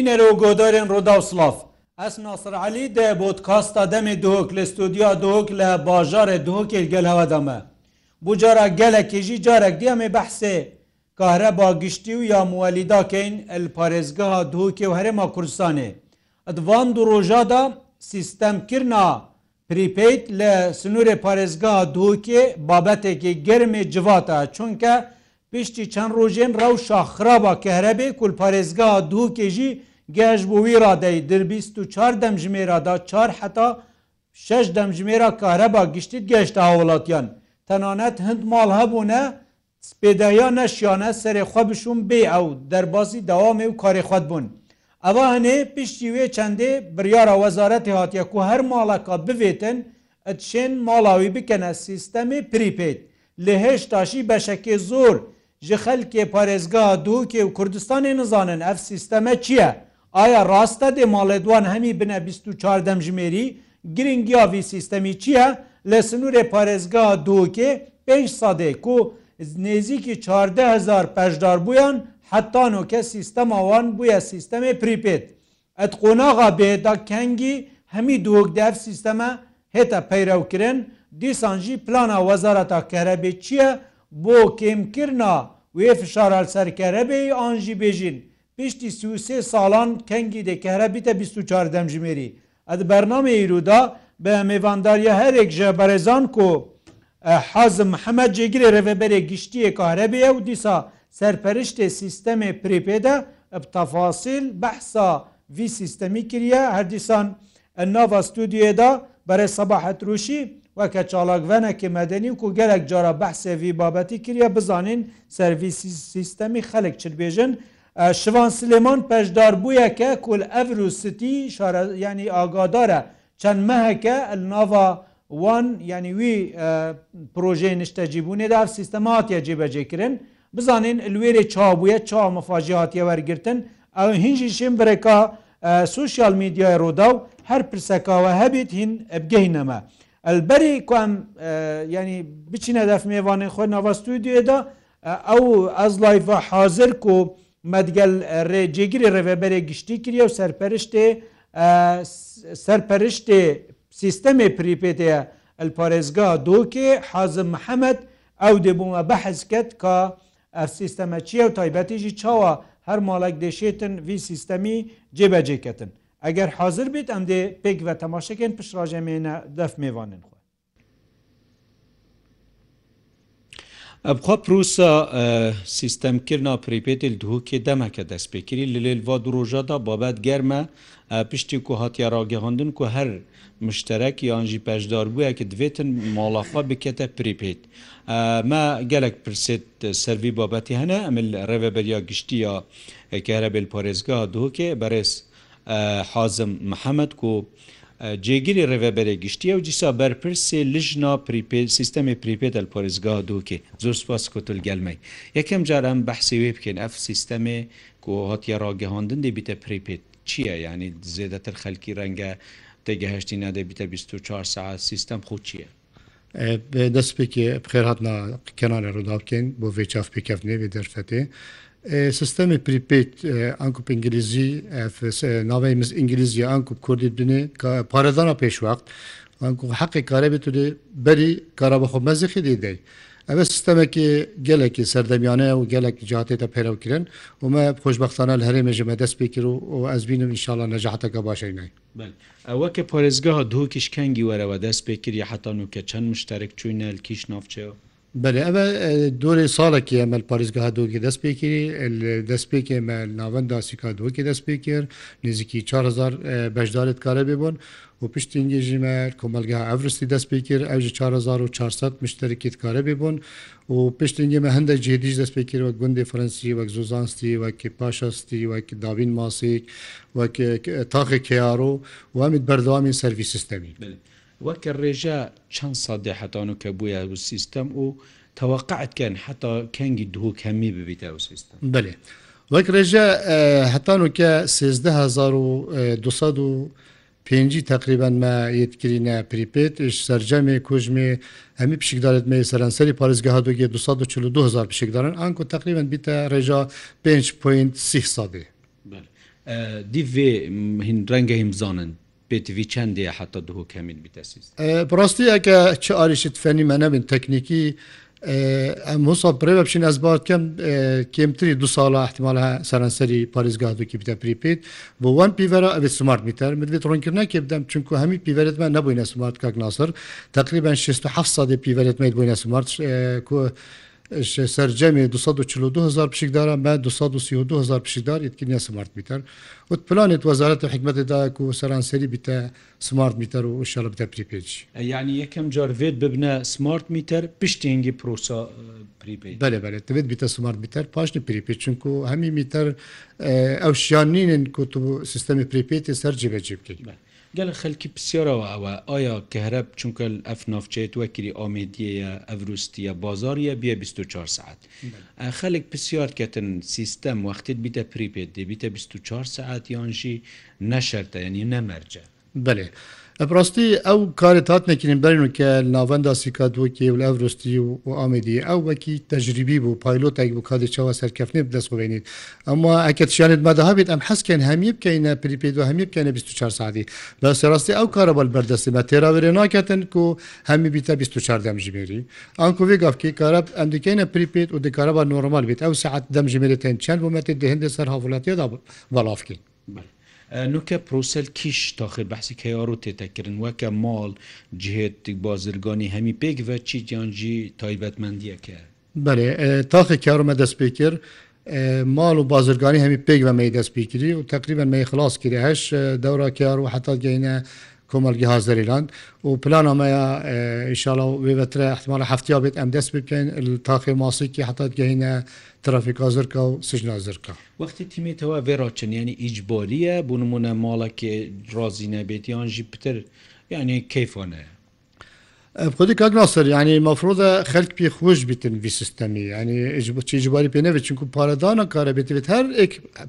بینەرە و گۆدارێن ڕۆدا و سلااف ئەس ناسرعلی دە بۆت کاستا دەمێ دۆک لە ستودیا دۆک لە باژارە دۆکێ گەل هەوەدەمە بۆ جارە گەلەکێژی جارێک دیامێ بەحسێ کارە باگشتی و یا موەلیداکەین ئەل پارێزگەها دۆکێ و هەرێما کوردستانێ ئەدوان دو ڕۆژادا سیستەمکردنا پریپیت لە سنوورێ پارێزگا دۆکێ بابەتێکی گەرمێ جواتە چونکە پشتی چەند ڕۆژێن ڕەو شاخرابە کە هەرەبێ کول پارێزگا دووکێژی گەشت بۆ وی ڕادەی دربیست و چار دەمژمێرادا چار حتا شش دەمژمێرا کارەبا گشتیت گەشتە هاوڵاتیان تەنانەت هەند ماڵ هەبوونە سپێدایا نەشیانە سەرێخوا بشوم بێ ئەو دەرباسی داوامێ و کارێخوات بوون. ئەوە هەنێ پشتی وێ چەندێ بریاە وەزارەتی هااتە و هەر ماڵەکە بوێتن ئەچێن ماڵاوی بکەنە سیستەمی پریپیت لە هێشتاشی بەشەکێ زۆر ژ خەلکێ پارێزگا دووکێ و کوردستانی نزانن ئەف سیستەمە چییە؟ ئایا ڕاستە دێ ماڵێدوان هەمی بنە 24 دەمژمێری گرنگیاوی سیستەمی چییە لە سنوورێ پارێزگا دۆکێ 5 سادێک و نێزیکی 14هزار پەشدار بوویان حتانۆکە سیستەماوان بووە سیستەمێ پریپێت ئەت قۆناغا بێدا کەنگی هەمی دۆک دەف سیستەمە هێتە پەیرەوکردن دیسانجی پلانە وەزارەتا کەرەبێ چییە بۆ کێمکردنا وێ فشارال سەرکەرەبێ ئانجی بێژین پشتی سوسێ ساڵان کەنگی دەکەرە بیتە 24 دەمژمێری ئەد بەرنامە ئیرودا بە میێوانداریە هەرێک ژە بەرێزان کۆ حەزم حەمە جێگرێ ڕێبەرێ گشتیە کارەبێ و دیسا سەرپەرشتێ سیستەمێ پرپێدە بتەفاسیل بەحسا وی سیستەمی کریە هەردیسان ناوا ستودیێدا بەرە سەباحەتروشی وەکە چالاکڤەنەکی مەدەنی و گەلێک جارە بەحسێوی بابەتی کریە بزانین سرویسی سیستەمی خەلک چربێژن شوان سلێمان پەشدار بوویەکە کل ئەڤر و ستی ینی ئاگادارە چەند مەهەکە ناوا وان ینی وی پروۆژێ نیشتەجیبوونێدا سیستەماتە جێبەجێکردن بزانین لێرێ چابووە چا مەفاجیهاتیە وەرگتن ئەو هینجی شیم برێکا سوسیال میدیای ڕۆدا و هەر پرسەکەوە هەبیت هین بگەینەمە. البەری کوم ینی بچینە دەفمێوانێ خۆی ناوە سودیێدا ئەو ئەز لایڤە حاضر و مەدگەل ڕێجێگیری ڕێڤەبەرێ گشتی کریە و سەرپەرشتێ سەرپەرشتێ سیستەمێ پریپێتەیە ئەلپارێزگا دۆکێ حەزم محەممەد ئەو دێبوومە بەحزکت کا ئەف سیستەمە چیە و تایبەتیژی چاوە هەر ماڵک دێشێتن وی سیستەمی جێبەجێکەتن. ئەگەر حاضر بیت ئەم دێ پێک بە تەماشەکەن پشراژەمێنە دەف میێوانن. ئەبخوا پرروسا سیستەمکردنا پریپێتل دووکێ دەمەکە دەستپێکری لە لێلوا درۆژەدا بابەت گەرمە پشتی و هااتیا ڕاگەهاندن و هەر مشتەرەك یانجی پەشدار بووە کە دەوێتن ماڵافا بکەتە پریپێت. مە gelek pirset servî babetî hene em reveberiya giştiya kehrebel parêzga doke berez حازم محەممەد کو جێگیری ڕێڤەبەرێ گشتیە و جیسا بەرپرسێ لژنا پریپێ سیستەمی پریپێت ئە پۆریزگا دووکێ زۆر سپاس کتل گەلمەی یەکەم جارم بەحسی وێ بکەین ئەف سیستەمێ کۆ هاتیە ڕاگەهاندن دەبیتە پریپێت چییە ینی زێدەتر خەلکی ڕەنگە دەگەهشتی نادەبیتە 24 ساعت سیستم خو چییە دەست پێکی بخێر هاتنا کەناە ڕوودا بکەین بۆ ڤێچاف پێکەفنێ دەرفەتێ سیستمی پریپیت ئەکوپ ئینگلیزی ناوەیمز ئینگلیزی ئەکوپ کوردی دونێ پارێدانا پێشوەقت حقی کارە بێت بەری کارەبەخۆ مەزیخی دیدەی. ئەوە سیستەمێکی gelekî سەردەمیانە و gelekî جاتێتە پێرەوکردن ومە خۆشببختانە لە هەرێ مێژمە دەست پێکرد و ئەزبین میشاڵە نەجاحتەکە باشەی نای ئەوە کە پارێزگاه دوو کیشکەنگی وەرەوە دەست پێکردی حتان و کە چەند مشتێک چوینە کیش نافچەوە بەێ ئەمە دوۆرە ساڵێکی ئەمە پارێزگا هەدووکی دەست پێکردی دەست پێکێمە ناوەندا سیکا دووەکی دەست پێ کرد نزیکی 4 بەشدارێت کارە بێبوون و پشتینگەژیمە کۆمەلگا ئەفرستی دەست پێ کرد ئەوژ 4400 مشتەرکیت کارە بێبوون و پشتنگێمە هەندە جێدیش دەست پێ کرد وە گوندی فەرەنسی وەک زۆزانستی وەکی پاشەستی وەک داوین ماسیک وەک تاقی کیارۆ و ئەمیت بەردەوامی سەروی سیستەمی. وەکە ڕێژە چەند سادێ حتان و کە بووە و سیستەم و تەواقعتکەن حتا کەنگی دوو کەمی ببیتە و سیستم بلێ وەک ڕێژە هەتان وکە 16200 پێنجی تقریبان مەیتکرینە پریپێتش سەررجەمێ کوژمێ هەمی پشکدارت مێ سەرەنسەری پارێزگە هادوگە 242000 پشکدارن ئانکو تقریبان بیتە ڕێژا 5.6 سادێ دیێ هین ڕەنگە هیمزانن پێتیوی چندێ حتا دوو کەمیت بیتەسیست پرڕاستی ئەگە چ ئاریشت فەنی مە نەبن تەکنیکی ئەم موسا پرێ بچین ئەس باتکەم کێمتری دو ساڵە احتیمالە سەرەنسەری پارێزگادوکی بدە پریپیت بۆ وان پیڤرە ئەێت سمارت میتر مدێت ڕۆنکردنا کێ بدەم چونکو هەمی پیڤێتمە نبووینە سمارت کاک ناسر تقریبا 16 سادی پیڤێتمە بووینە سمارت سرجەمی 242000 پشکداران بە 232000 پشکدار یتکینە سمارت میتر وت پلانێت وەزارەت حکمەتداک و سەرانسەری بیتە سمارت میتر و شە بتە پریپێج یعنی یەکەم جارێت ببنە سمارت میتر پشتێنگی پرۆسا بەێ بێت دەبێت بیتە سمارت میتر پاشنی پریپێ چونکو هەمی میتر ئەو شیانینن کوت و سیستمی پریپێتی سەرجی بەجێ بکەین. گەل خەلکی پرسیارەوە ئەوە ئایا کە هەرە چونکە ئەف نافچێت وەکری ئامێدیەیە ئەڤروستیە بازاریە بێ 24 ساعت خەلک پرسیارکەتن سیستەم وەختت بیتە پریپێت دەبیتە 24 ساعت یانژی نەشەرتە ینی نەمەرجە بلێ. ڕاستی ئەو کارێت هاات نەکردین بەرن کە ناوەندا سیکا دووەکی و ئەفرستی و ئامدی ئەو وەکی تەجریبی بوو پایلۆتێک بۆ کاتی چاوە سەرکەفنێ بدەستێنیت ئەمە ئەکەتشانێت مادەهابێت ئەم حەسکەن هەمی بکەینە پریپید و هەمی بکەنە 24 ساعتی بە سەڕاستی ئەو کارە بەل بەردەستی بە تێراوێ ناکەتن و هەمی بیتە 24 دەمژمێری ئەکوێ گافکی کارە ئەم دیکەینە پریپید و دکارە بە نۆرمال بێت ئەو سعات دەمژمێرێتێن چەند بۆمەتی دهێندە سەر هاوڵاتیدا بەڵافکەین. نوکە پرۆسل کیش تاخیر بەسی کەیارۆ تێتەکردن وەکە ماڵ جهێتێک بازرگانی هەمی پێکە چی گیانجی تایبەتمەندیەکە بەێ تاخی کارمە دەست پێ کرد ماڵ و بازرگانی هەمی پێک بە مەی دەست پێکردی و تقریبا مەی خلاص کردی هەش دەورا کار و حتا گەینە کۆمەلگی هازریلاند و پلانەمەیە ئیشاڵە وێبەترە احتمالە هەفتیا بێت ئەم دەست بکەین تاقی ماسیکی حتا گەینە ترافیکا زرکە و سژنا زرکە وەختی تیمێتەوە ڤێڕاچنیانی ئیجبۆریە بوونممونە ماڵەکێ ڕازینە بێتیان ژی پتر یعنی کەیفۆنەیە خودی کاک ناسەر ینی مەفرۆدا خەک پێ خۆش بتن وی سیستەمی ینی چیجیباری پێ نەبێت چونکو پارەدانە کارە بێت بێت هەر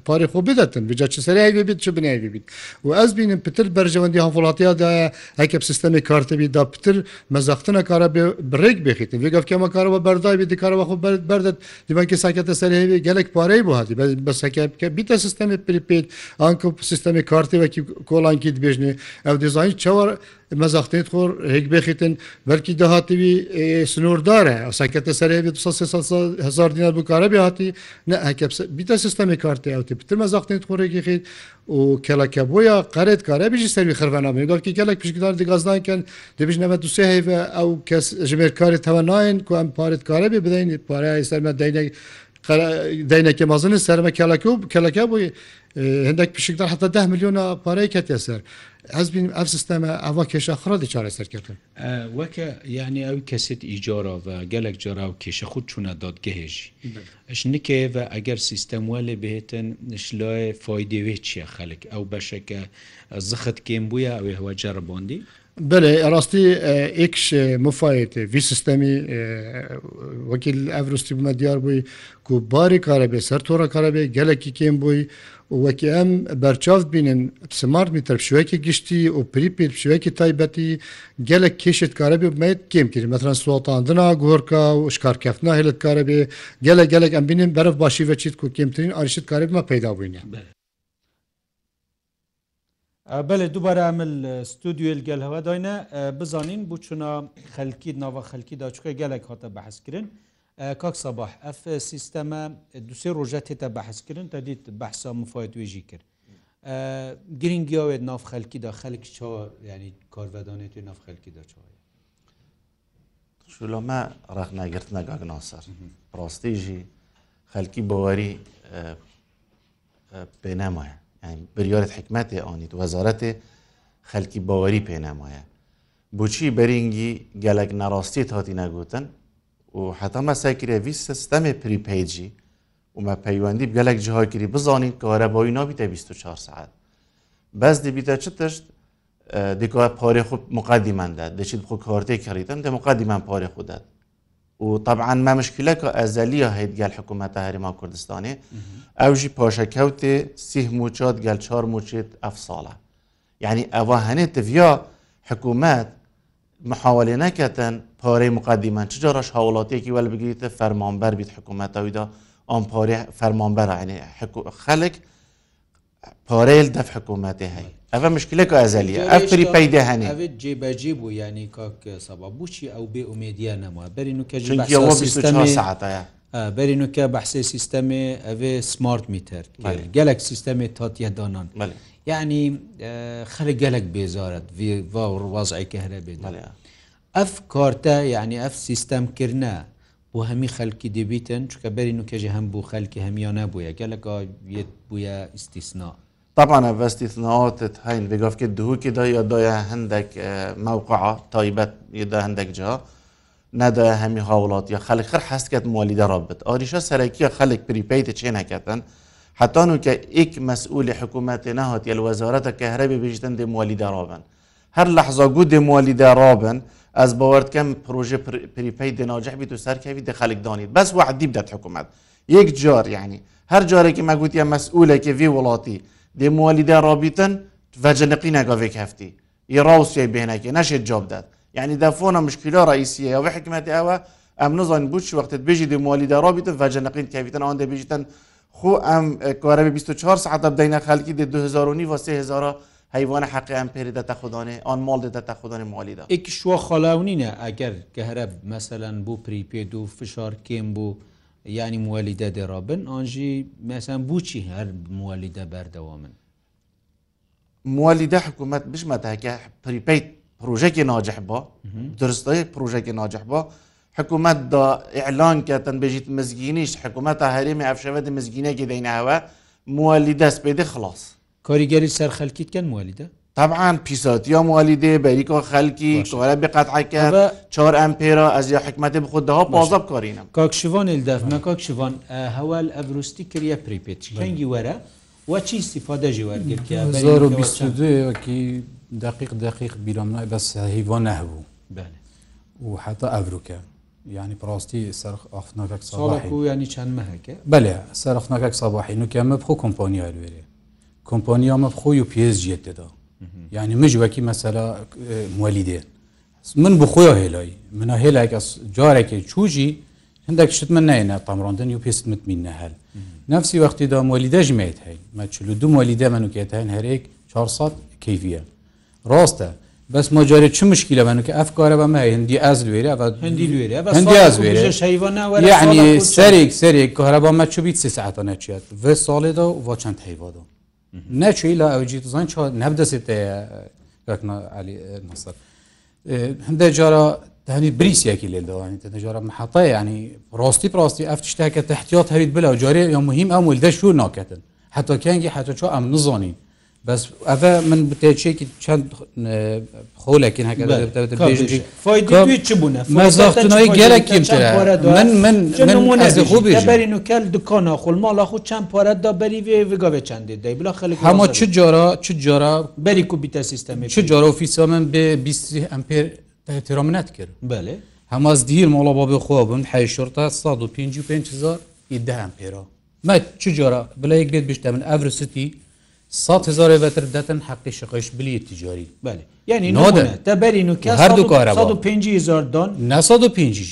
پارێ خۆ بدەن بجا چ سەری بێت چ بنیای بێت و ئەس بینن پتر بەرژەوەندی هەفڵاتیادایە هەکەب سیستەمی کارتەبی دا پتر مەزەختنە کارە بڕێک بخیتن وێگەفکەمە کارەوە بەردای بێت کارەوە خۆ بەردەت دیبانکی ساکەتە سەرهێوی گەلێک پارەی بۆ هاتی بەسەکە بیتە سیستەمی پریپیت ئانکو سیستەمی کارتێوەکی کۆڵانکی دبێژنێ ئەو دیزانی چاوە مەزەختێت خۆر هێک بخیتن بەرکی داهاتیوی سنووردارە ئەسەکەتە سەر هزار دیینار بکارە بهاتی بیتە سیستمی کارتی ئەوتی پتر مەزەختێت خۆڕێکی خیت و کلەکە بۆیە قەرێت کارە بژی سەروی خەرەنامێ داکی کلک پیشدار دیگازدانکەن دەبیش نەمە دوسێ هەیە ئەو کەس ژمێر کاری تەوە ناین کو ئەم پارێت کارە بێ بدەین پارەیە سەرمە دەینێک دەینەکە مازن سەرمە کەلەکە و کەلەکە بۆی هەندێک پیشکدا حتا 10 میلیۆنە پارەی کەتێ سەر ئەزبین ئەف سیستەمە ئەوا کێشە خڕی چارە سەرکردن وەکە یعنی ئەو کەسێت ئیجارەوە گەلک جارا و کێشە خود چوونە دادگەهێژی ئەش نکەوە ئەگەر سیستەم وە لێ بهێتن نشلای فیدێوێت چیە خەلک ئەو بەشەکە زخت کێم بووە ئەوێ هەوە جەرەبندی بله ڕاستی ئێکش مفاەتێ وی سیستەمی وەکیل ئەفرستی بمە دیار بووی و باری کارەبێ سەر تۆڕە کارەبێ گەلێکی کێم بووی وەکی ئەم بەرچاوت بینن سمارت میتر شوەیەکی گشتی و پریپیل شوەیەکی تایبەتی گەلک کشت کارەبێ بمێت کێم کرد مەترەن سوڵتاندنا گۆرکە و شکارکەفتنا هێلت کارەبێ گەلە گەلک ئەم بینن بەرف باشی بەچیت و کێمترین ئاریشت کارێبمە پیدا بووینە. بەێ دووبارە ئەمل ستودیل گەل هەوا داینە بزانین بچوونا خەلکی ناوە خەلکیدا چکە گەلێک هاتە بەحسکردن کاک سەباح ئەف سیستەمە دوسێ ڕۆژە تێتە بەحسکردن تا دیت بەحسا مفاید وێژی کرد. گرنگیاوێت ناف خەلکیدا خەلک چا ینی کارڤدانێتی ناف خەلکیدا چاە. شلۆمە ڕەخناگررتە گاگناسەر پڕاستیژی خەلکی بەوەری پێ نەمایە. بریارت حکمەتێ ئەویت وەزارەتێ خەلکی باوەری پێنامایە بچی بەرینگی گەلک نەڕاستی هاتی نەگوتن و حتەمە سەکرێوی سیستەمێ پریپیجی ومە پەیوەندی گەلک جهاگیری بزانین کارەبایی نابیتە 24 ساعت بەس دیبیتە چ تشت دیکە پارێ خوب مقدیمەدا دەچیت خو کارتێک کەریتن دە مقدیمان پارێ خودات وطبعا ما مشکلەکە ئەزەلیە هەیت گەل حکوومەتە هەریما کوردستانی ئەوژی پۆشەکەوتێ سیح موچۆت گەل چۆر موچێت ئەف ساڵە یعنی ئەوە هەنێت ڤیا حکوومەت محاولێ نەکەتەن پارەی مقدیمان چ جارش هاوڵاتێکی وەل بگریتە فەرمانبەر بیت حکوومەتەویدا ئەم پارێ فەرمانبەر عینێ خەلک پارێل دەف حکوومەتی هەی ئەە مشکلەکە ئەزەلیە ئەفری پەیدا هەنێ جێبەجێ بوو ینی کاک سەبا بچی ئەو بێ ئومێدیا نەما بەرین و کەژ ساعتەیە بەرین و کە بەحسێ سیستەمێ ئەوێ سمارت میتر گەلک سیستەمی تاتیە دانان یعنی خەلک گەلک بێزارت ڤوازعی کە هەرە بێت ئەف کارتە یعنی ئەف سیستەمکردە و هەمی خەلکی دەبیتن چکە بەرین و کەژی هەم بوو خەلکی هەمیان نبووە گەلەکەێت بووە ئیسیسنا. طبعا باستثناءات هاين بيقف كده كده يدا عندك موقع طيبة يدا عندك جهة ندا همي هاولات يا خلق خر حست كت مولده رابط آريشا سركي خلق بريبيت چين هكتن حتى نو كإك مسؤول حكومات نهات يا الوزارة كهربي بيجتن دي مولده رابن هر لحظة قد مولده رابن ez bawerkem proje prîpey denaceh bî tu serkevî de xelik danî bes wedî bidet hikumet yek car yanî her carekî me gotiye mesulekê vê welatî dê mualî de rabîtin veceliqî neka vê heftî Rawsiye bênekê neşê job det yani defona mişkîla reîsiye ya ve hikmetê ew em nizan bû wextet bêjî dê mualî de rabîtin veceliqîn kevîtin an de bêjîtin xu em 24 saat bedeyne xelkî de 2000 va 3000 حیوان حقیان پێری دەتە خودانێ ئەان ماڵ دەتە خودانێ مالیدا ئێک شووە خەلاونینە ئەگەر کە هەرە مەسەەن بۆ پریپێد و فشار کێم بوو ینی موالیدە دێڕابن ئانژی مەسەن بچی هەر موالیدە بەردەوا من موالیدە حکوومەت بژمەتەکە پریپیت پروژێکی ناجەحبا درستەیە پروژێکی ناجەحبا حکوومەت دا ئیعلان کە تەنبێژیت مزگینیش حکوومەتە هەرێمی ئەفشەوەدە مزگینێکی دەینەوە موالی دەست پێدە خلاص. کاریگەری سەر خەلکیت کەن موالیدە طبعاً پیساتیا موالیده بریکا خلکی کارە بقطع کرد چهار امپیرا از یا حکمت بخود ده ها پازاب کارینم کاکشوان الدفمه کاکشوان هول افروستی کریه پریپیت کنگی وره و چی استفاده جی ورگر که 2022 وکی دقیق دقیق بیرامنا بس هیوا نهبو بله و حتی افروکه یعنی پراستی سرخ افناکک صباحی سالکو یعنی چند مهکه بله سرخ افناکک صباحی نو که همه بخو کمپانیا الویره کۆمپۆنیا مە خۆی و پێزجیێت تێدا یعنی مژ وەکی مەسەلا مۆلی دێن من بخۆی هێلایی منە هێلایکە جارێکی چوژی هەندێک شت من نینە تامڕاندن و پێستمت من نەهل نفسی وەختیدا مۆلیدە ژمێت هەی مە چلو دو مۆلیدە من وکێت هەن هەرێک 400 کیفە ڕاستە بەس مۆجارێ چ مشکی لە منکە ئەف کارە بە مای هەندی ئەز لێرە هەندی لێرە هەندی ئەز لێرە ینی سەرێک سەرێک کارەبا مە چوبیت سێ سعاتە نەچێت و ساڵێدا و وا چەند هەیوادا نەچی لە ئەوجی زان نەبدەسێت نسەر هەندێک جارە هەنی بریسیەکی لێدەوانیت نەجارە مححتە ینی ڕاستی پراستی ئەف شتاکە تحتیات هەریت بلا جارێ یا مهم ئەم ولدە شو ناکەن حتاکەنگی حتەچۆ ئەم نزانین بەس ئەە من بتێچێکی چەند خۆلەکن هەکەزاختنەوەی گەرەکیم من من خوبیبەری نوکەل دکانە خولماڵا خو چەند پارەتدا بەری وێگاوێ چندێ دەی بلا خەلک هەمە چ جارا چ جارا بەری و بیتە سیستەمی چ جارە و فیسا من بێ 20 ئەمپێر تێرامنەت کرد بەێ هەماز دیر مڵە با بخوا بم حیشورتا 1 و 55 هزار ده ئەمپێرا مە چ جارا بلا یەک بێت بشتە من ئەفرسیتی هزار بەتر دەتەن حقی شقش بلی تجاری بله یعنی تەبەرین و هەردوو کارە 5 دان 5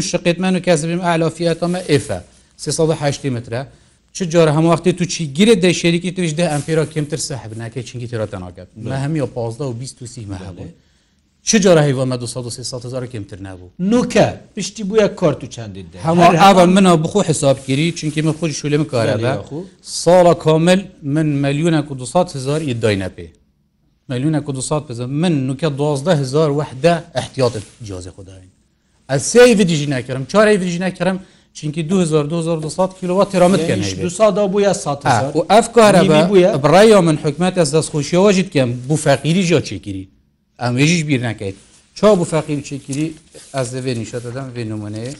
شقێتمان و کەسبیم ئالافیاتمە ئفا 380 مترە چ جارە هەمووەختی تو چی گیرە دە شێریکی توش دە ئەمپیرا کمتر سەحب ناکە چنگی تێراتەناکەات مە هەمی 15 و 20 سیمە هەبوو چه جارهی و 1300 کمتر نبوو نوکە پشتی بووە کارت و چندید هەموو ئاوە منە بخۆ حسابگیری چونکی من خۆی شولێ کارە ساڵە کامل من ملیونە و 200 هزار یدای نەپێ ملیونە و 200 پز من نوکە 12 هزار وحدە احتیاط جیازە خداین ئە سێ دیژی نکردم چارەی دیژی نکردم چینکی 2200 کیلووات ترامت ئەف کارە بڕای من حکومت ئەس دەستخۆشیەوەژیت کەم بوو فەقیری ژۆ چێگیری ئەمێژیش بیر ناکەیت چا بوو فەقی بچێکگیری ئەس دەبێ نیشەدەدەم بێ نمونەیە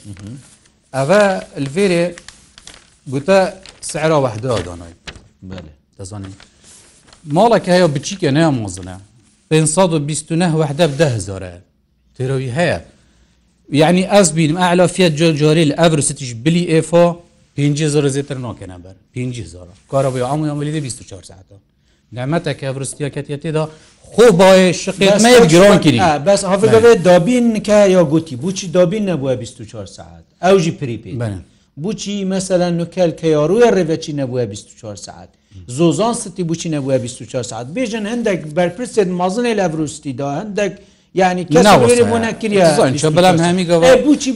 ئەە لێرێ گوتە سعرا وەحدا دانای دەزانین ماڵەکە هەیە بچیکە نە مۆزنە 529 وحدە بدە هزارە تێرەوی هەیە یعنی ئەس بینم ئالافیت جۆجاری لە ئەڤرستیش بلی ئێفا 5 زۆر زیێتر ناکەنە بەر 5 زۆر کارە بۆ ئەمو ئەمەلی 24 ساعتە نەمەتەکە برستیەکەت تێدا خۆ باە شقێمە گرۆن کردی بەس هەفگەوێت دابین کە یا گوتی بچی دابین نەبووە 24 ساعت ئەوژی پریپی بنم بچی مەسەلا نوکەل کە یاروە ڕێڤەچی نەبووە 24 ساعت زۆزان ستی بچی نەبووە 24 ساعت بێژن هەندێک بەرپرسێت مازنێ لە بروستیدا هەندێک ینی بۆ نکریا بەڵام هەمی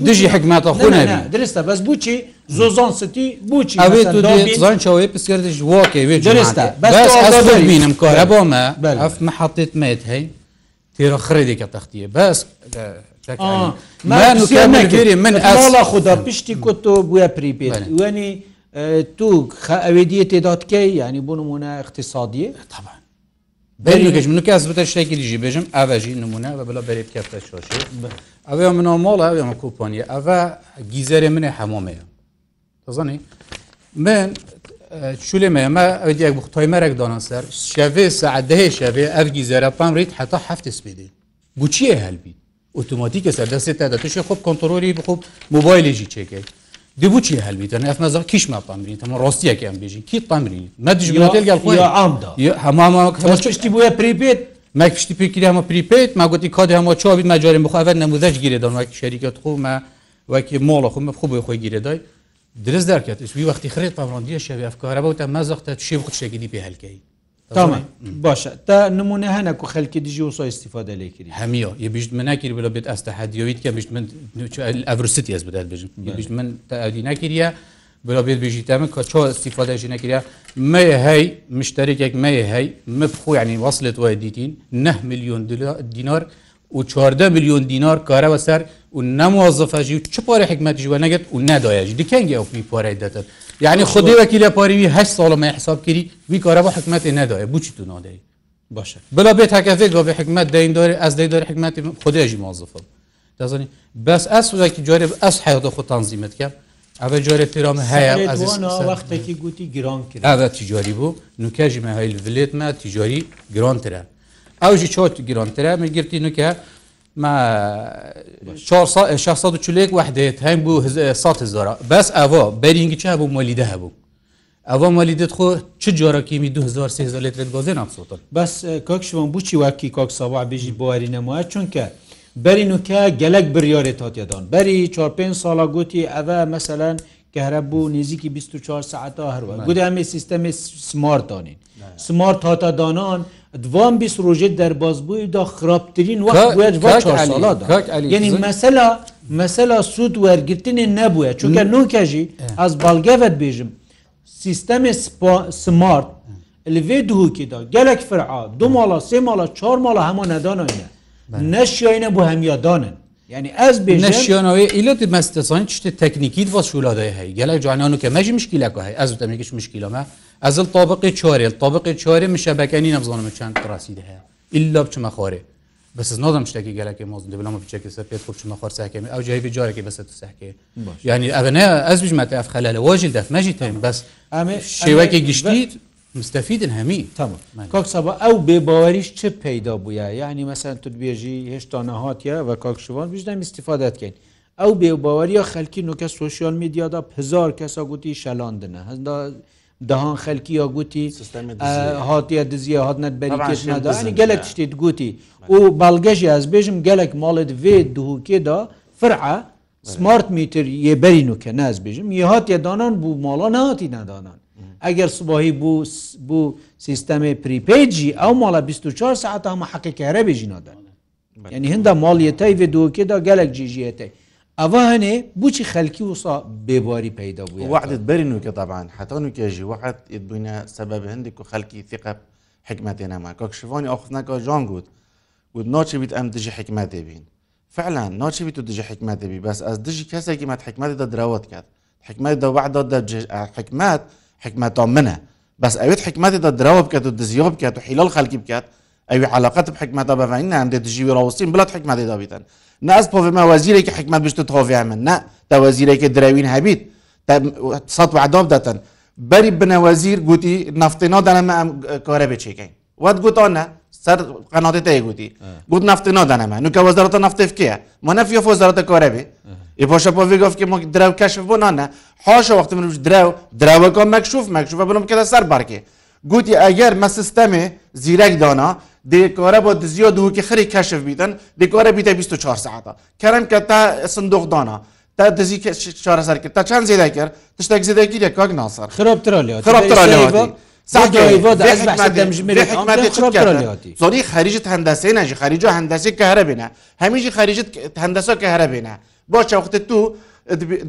دژی حکماتە خۆ درستە بەس بچی زۆزان ستی بچی ئەوەی پسکردش وەکەینم کارە بۆمە ئەف مححتت مێت هەی تێرە خرێدێکە تەختیە بەس نگیری من ئەڵا خوددا پشتی کۆتۆ بووە پریپێت وێنی تو ئەوێ دیە تێدادکەی ینی بۆ نمونە اقتصادیە تەبان بەگەشت من کەس بتە شتێکی دیژی بێژم ئاواژی نمونە بە بڵە بەرێ بکەتە چۆشی ئەوێ منەوە مۆڵە ئەوێمە کوپۆنیە ئەە گیزەرێ منێ هەمۆمەیە دەزانی من چولێمە ئەمە ئەو دیەک بختۆی مەرەک دانا سەر شەوێ سعدەهەیە شەوێ ئەف گیزەرە پام ڕیت حتا هەفت سپیدی بچیە هەلبی ئۆتوماتیکە سەردەستێت تا دەتوشی خۆب کۆنتۆلی بخۆب موبایلێکی چێکێک دیبوو چی هەلبیتە ئەفمەزە کیشما پامرین ئەمە ڕاستیەکیان بێژین کی پامرین نەدیشتی بووە پریبێت مەک پشتی پێکیرامە پریپیت ماگوتی کادی هەمە چاوی مەجارێ بخواێت نەموزەش گیرێ دەمەک شەریکت خۆمە وەکی مۆڵە خۆمە خۆ بۆی خۆی گیرێدای درست دەکات وی وقتی خرێت پاڕندیە شەوی ئەفکارە بەوتە مەزەختە شێ بخ شێگیری پێ هەلکەی تمام باشە تا نمونە هەنە و خەلکی دژی و سای استیفاده لێکردی هەمیە یە بیشت مناکر بلە بێت ئەستا حدیۆیت کە بیشت من ئەڤرسیتی ئەس بدات بژم بیشت من تادی ناکرە بلا بێت بژیتە من کە چۆ استیفادەژی نەکرە مە هەی مشتێکێک مە هەی مفخۆ ینی وصلت وای دیتین 9 میلیۆن دینار و 14 میلیۆن دینار کارەوە سەر و نەموەزفەژی و چ پارە حکمەتیژوە نەگەت و نەدایەژ دیکەنگی ئەو پارەی دەتێت یعنی خودێوەکی لە پاریوی هە ساڵمە حسابگیری وی کارە بە حکومەتی نەدایە بچی تو نادەی باشە بلا بێت هەکەفێک گۆ حکمت دەیندۆری ئەس دەیدۆری حکمەتی خودێژی مازفم دەزانی بەس ئەس وزێکی جارێ ئەس حیاتە خۆ تانزیمت کرد ئەە جۆرە پیرام هەیە وەختێکی گوتی گران کرد تیجاری بوو نوکەژی مەهیل ولێتمە تیجاری گرانترە ئەوژی چۆت گرانترە من گرتی نوکە 640 وحدێت هەم بوو هزار بەس ئەوە بەرینگی چا بوو مۆلیدە هەبوو ئەوە مەلیدت خۆ چ جۆرەکیمی 2023 لێت گۆزێن نامسوتن بەس کۆکشمان بچی واکی کۆک سەوا بژی بواری نەموە چونکە بەرین وکە گەلک بریارێت هااتێدان بەری 4 ساڵا گوتی ئەە مثلەن کەرە بوو نزیکی 24 ساعتا هەروە گودا ئەمێ سیستەمی سمارتانین سمارت هاتەدانان دوام بیست روژه دەربازبووی دا خراپترین یعنی مەسەلا مەسەلا سوود وەرگرتنی نەبووە چونکە نوکەژی ئەس باڵگەvت بێژم سیستەمی سمارت لێ دووکیدا gelek فرعا دو ماڵا سێ ماڵە چهار ماڵە هەموو نەدانە نەشیینە بۆ هەمیادانن Yani ez bir neşiyanoya ile de mesela hiç teknikî vasulada hey gelek cananu ke meci mişkilek hay ez demek hiç mişkilama ئەزل طابقی چۆرێ طابقی چۆری من شەبەکەنی نەبزانم چند ڕاستی هەیە ئللا بچمە خۆرێ بس نادم شتێکی گەلەکە مۆز دەبلمە بچێکی سەر پێت خوب چمە خۆرساکەمی ئەو جایی جارێکی بەسە تو ساکێ ینی ئەە ئەس بژمەتە ئەف خەلە لە وەژی دەفمەژی تایم بەس ئەێ شێوەکی گشتیت مستەفیدن هەمی کاکسەبە ئەو بێباوەریش چه پیدا بووە یعنی مەسەن تو بێژی هێشتا نەهاتە و کاکشوان بژدەم استیفادەتکەین ئەو بێباوەریە خەلکی نوکە سوسیال میدیادا هزار کەسە گوتی شەلاندنە هەندا دەهان خەلکیە گوتی هاتیە دزیە هاتنەت بەریکەشنادانی گەلک شتێت گوتی و باڵگەژی ئەس بێژم گەلک ماڵت وێ دووکێدا فرع سمارت میتر یێ بەرین وکە ناز بێژم یه هاتیە دانان بوو ماڵە نهاتی نادانان ئەگەر سوباهی بوو بوو سیستەمی پریپیجی ئەو ماڵە 24 ساعت ئەمە حەقیکەرە بێژی نادان یعنی هەندە ماڵیەتەی وێ دووکێدا گەلک جیژیەتەی ئەوە هەنێ بچی خەلکی وسا بێبواری پیدا بوو وعدت بەرین و کە تاابان حتان و کێژی وحت بووینە سەبەب هەندێک و خەلکی ثقب حکمەتێ نەما کاکشوانی ئاخنەکە جان گوت گوت ناچبیت ئەم دژی حکمەتێ بین فعلا ناچبیت و دژی حکمەتێ بی بەس ئەس دژی کەسێکی مەت حکمەتدا درەوت کرد حکمەت دا وعدا حکمەت حکمەتا منە بەس ئەوێت حکمەتێدا درەوە بکات و دزیۆ بکات و حیلال خەلکی بکات ئەوی علااقت حکمەتە بەڤین ئەندێ دژی ڕاوستین بڵات حکمەتێدا بیتن ناز پۆفێمە وەزیرێکی حکمە بشت تۆڤیا من نه تا وەزیرێکی درەوین هەبیت سەد وعدۆب دەتەن بەری بنەوەزیر گوتی نفتێنادانەمە ئەم کارە بچێکین وات گوتانە سەر قەناتی تەیە گوتی گوت نفتێنادانەمە نوکە وەزارەتە نفتفکیە منەفیە فۆزارەتە کارە بێ ی پاشە پۆڤگۆفکی مۆک درەو کەشف بۆنانە حاشە وقت منش درەو درەوەکە مەکشوف مەکشوفە بنم کە سەر بارکێ گوتی ئەگەر مە سیستەمێ زیرەک دانا دیکۆرە بۆ دزیۆ دووکی خەری کەشف بیتن دیکۆرە بیتە 24 ساعتا کەرم کە تا سندوقدانا تا دزی چارەسەر کرد تا چەند زیدا کرد تشتێک زیدەکی لە کاک ناسەر خراپتررااتی زۆری خەریجت هەندسی نەژی خەریجە هەندسی کە هەرە بێنە هەمیشی خەریجت هەندسە کە هەرە بێنە بۆ چاوختە تو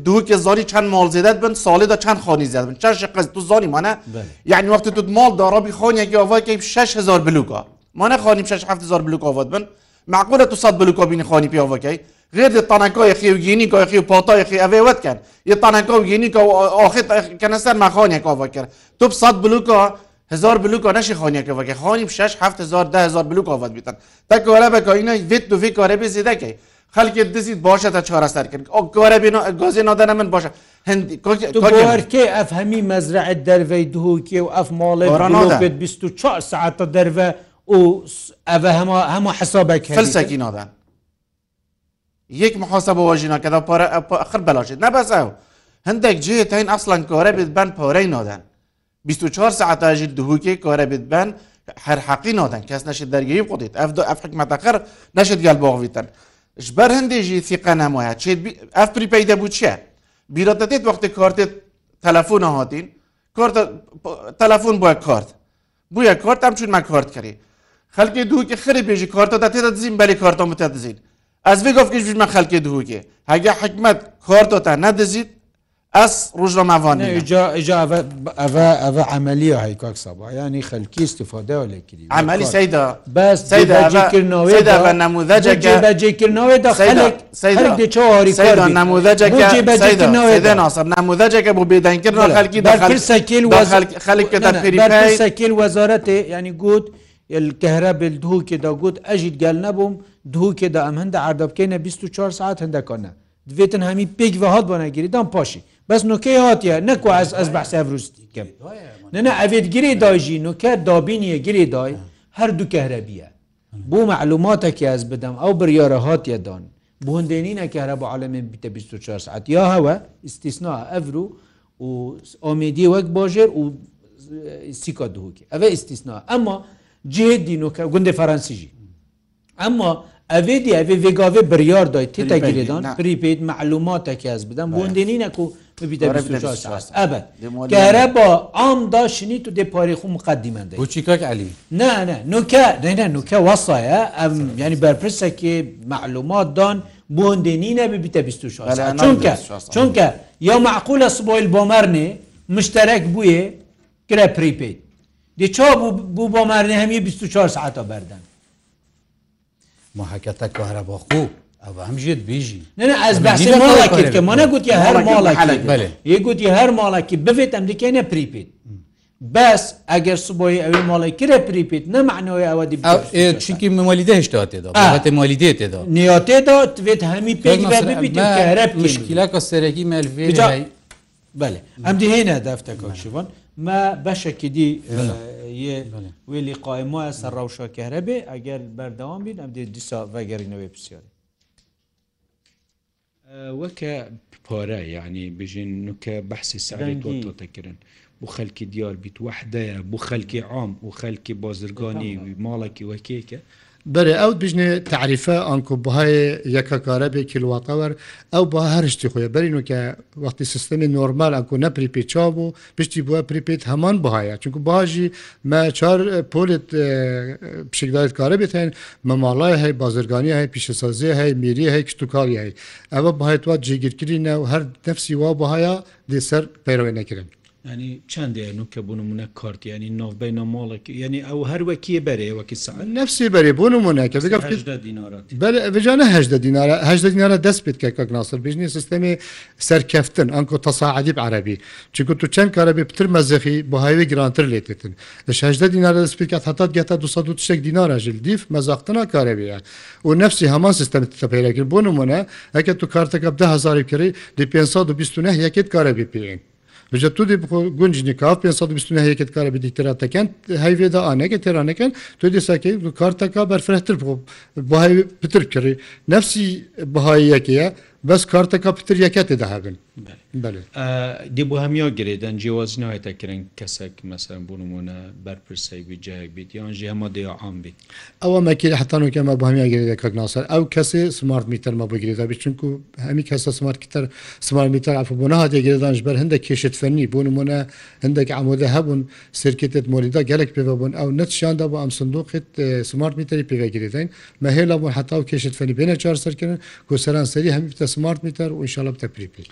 دووکە زۆری چەند ماڵ زیدت بن ساڵیدا چەند خانی زیاد بن چەند قز تو زانیمانە یعنی وقتی تو ماڵ دارابی خۆنیەکی ئەوواکەی 6 هزار بلوکە ما نخوانیم 6 هزار بلوک آواد بن معقولە تو سەد بلوک بینی خوانی پیاوەکەی غێر د تانەکەی خی و گینی کاخی و پاتایخی ئەێ وتکەن ی تانەکە و گینی ئاخیتکەنەسەر مەخوانیە کاوەکرد تو سەد بلوکە هزار بلوکە نشی خانیەکەەکە خانی 6 هزار 10 بلوک آواد بیتن تەکەوەرە بەکەینە وێت دوێ کارە بێ زیدەکەی خەکی دزیت باشە تا چارەسەر کرد گۆرە گۆزی نادەە من باشە هەندیکێ ئەف هەمی مەزرعت دەرەی دووکێ و ئەف ماڵێ 24 ساعتە دەرە و ئەە هەمە هەمە حسابێک فلسێکی نادان یەک محاسە بە وەژینەکەدا پارە ئەخر بەلاشێت نەبەسەو هەندێک جێ تاین ئەسلان کۆرە بێت بەن پۆرەی نادەن 24 ساعتاژی دووکێ کۆرە بێت بەن هەر حەقی نادەن کەس نەشت دەرگی قوتیت ئەف ئەف حکمەتەقەر نەشت گەل بۆغویتن ji ber hindê jî fîqenem ya ev prîpey de bû çiye bîratetê wextê kartê telefona hatîn telefon bûye kart bûye kart em çûn me kart kirî خەکی دووکە خری پێژی کارتەدا تێدا دزین بەری کارتۆ متە دزین ئەسێ گفتکیش بژمە خەکی دووکێ هەگە حکمت کارتۆتا نەدەزیت ئەس ڕژەماوانێ عملی هەی کاک سەبا ینی خەلکی استفاده لەکردی عملی سیدا بەس نموذجەکە بۆ بێدانکردن خەکی خەکیل وەزارەتێ ینی گوت کەهرە بل دووکێ دەگوت ئەژیت گەل نەبووم دووکێدا ئەم هەندە عردەبکەینە 24 ساعت هەندەکەە دوێتن هەمی پێک بەهات بۆ نەگیریدان پاشی بەس نوکەی هااتە نەکو ئەس ئەس بەسەڤروستیکەم نەنە ئەوێت گرێ داژی نوکە دابینیە گرێ دای هەردوو کەهرەبیە بوو معلوماتێکی ئەس بدەم ئەو بریاە هااتەدان بۆ هەندێنینە کەهرە بە عالمێن بیتە 24 ساعت یا هەوە استیسنا ئەڤرو و ئۆمیدی وەک باژێر و سیکا دووکی ئەوە استیسنا ئەمما cihê dînoke gundê Fransîjî. Emma evê diye evê vegavê biryar day tê te girêdan pripêd melumatekê ez bidem bu dênîne ku ebed Gere ba am da şinî tu dê parê xu miqedîmen de çîkak elî Ne ne nuke neyne nuke wasa ye em yani berpirsekê melumat dan bu dênîne bibite bîst çunke çunke ya mequle siboyl bomerê müşterek bûye kire pripêd دیچا بوو بۆ مارنێ هەمی 24 ساعتە بەردەن محەکەتە کارەباخۆ ئەوە هەمژێت بیژی ئەس باسی ماڵەکە مانە گوتی هەر ماڵێ یە گوتی هەر ماڵێکی بفێت ئەم دیکەێنە پریپیت بەس ئەگەر سبۆی ئەوی ماڵی کرە پریپیت نەمانەوەی ئەوە چکی مالیدە هشتا تێدا مالیدێ تێدا نیاتێدا توێت هەمی پێ مشکیلە کە سەرەکی مەلێ ئەم دیهێنە دەفتەکە شوان ما بەشێکی دی وێلی قایمایە سەر ڕەوشەکەرە بێ ئەگەر بەردەوام بین ئەم دێت دیسا ڤگەرینەوەی پرسیاری وەکە پارە یعنی بژین نوکە بەحسی سەری تۆتەکردن بۆ خەلکی دیار بیت وحدەیە بۆ خەلکی عام و خەلکی بازرگانی ماڵێکی وەکێکە بەێ ئەو بژنێ تعریفە ئەنکۆبهای یەکەکارە بێ کیلوواتەوەەر ئەو بە هەرشتی خۆیە بەرین وکە وقتی سیستمی نۆرمال ئەکو نەپریپی چا بوو پشتی بووە پریپیت هەمان بهایە چونکو باژی مە چار پۆلت پشکدارێت کارە بێتین مەماڵای هەی بازرگانی هەیە پیشەسازی هەیە میری هەیە کشتتوکاری هەیە ئەوە بەهێتوات جێگیرکردینە و هەر دەفسی وا بەهایە دێسەر پەیڕەوەی نەکردن. ینی چندێن و کە بوونمونە کارتیانی نۆڤبی نەماڵێک ینی ئەو هەروەکیە بەرێوەکی سا نفسی بەرێ بوونمونەکە بژانە هەدە دیینارەهدە دیینارە دەست پێت کە کەک ناسر بژنی سیستمی سەرکەفتن ئەنکۆ تەساعدیب عربی چکو تو چەند کارەبی پتر مەزەخی بۆ هاوی گرانتر لێتتن لەشدە دیینارە دەست پێکات هەتا گەتا 200 شک دیینارە ژل دیف مەزاختنا کارەبیە و نفسی هەمان سیستمی تەپیرەکرد بوونمونە ئەکە تو کارتەکە 10 هزار کری دی 529 یەکێت کارەبی پێین بژە تو دی گونج نکاف 520 هەیەکت کارە بدی تراتەکەن هەیێدا ئاانەکە تێرانەکەن تۆ دیساکەی کارتەکە بەرفرەتر بۆ پتر کردی نفسی بەهاییەکەیە بەس کارتەکە پتر یەکەتێ داهاگن دی بۆ هەمیە گرێدەن جیوەز ناوێتە کرن کەسێک مەسەر بوونمونە بەرپرسی جایک بیت یان ژی هەمە دێ عام بیت ئەوە مەکی حتانکەمە بە هەمیە گرێدە کە ناسەر ئەو کەسێ سمارت میتەرمە بەگرێدا بچونکو هەمی کەسە سمارتتر سمار میتر ئەف بۆ نهات گرێدانش بەر هەندێک کێشت فەرنی بوونمونە هەندێک ئامۆدە هەبوون سرکێتت مۆلیدا گەلک پێبوون ئەو نەتشیاندا بۆ ئەم سندوقیت سمارت میتری پێگرێدەین مەهێلا بۆ حتا و کێشت فەنی بێنە چار سەرکردن گۆسەران سەری هەمی تە سمارت میتر و ئینشاالله بتە پریپیل.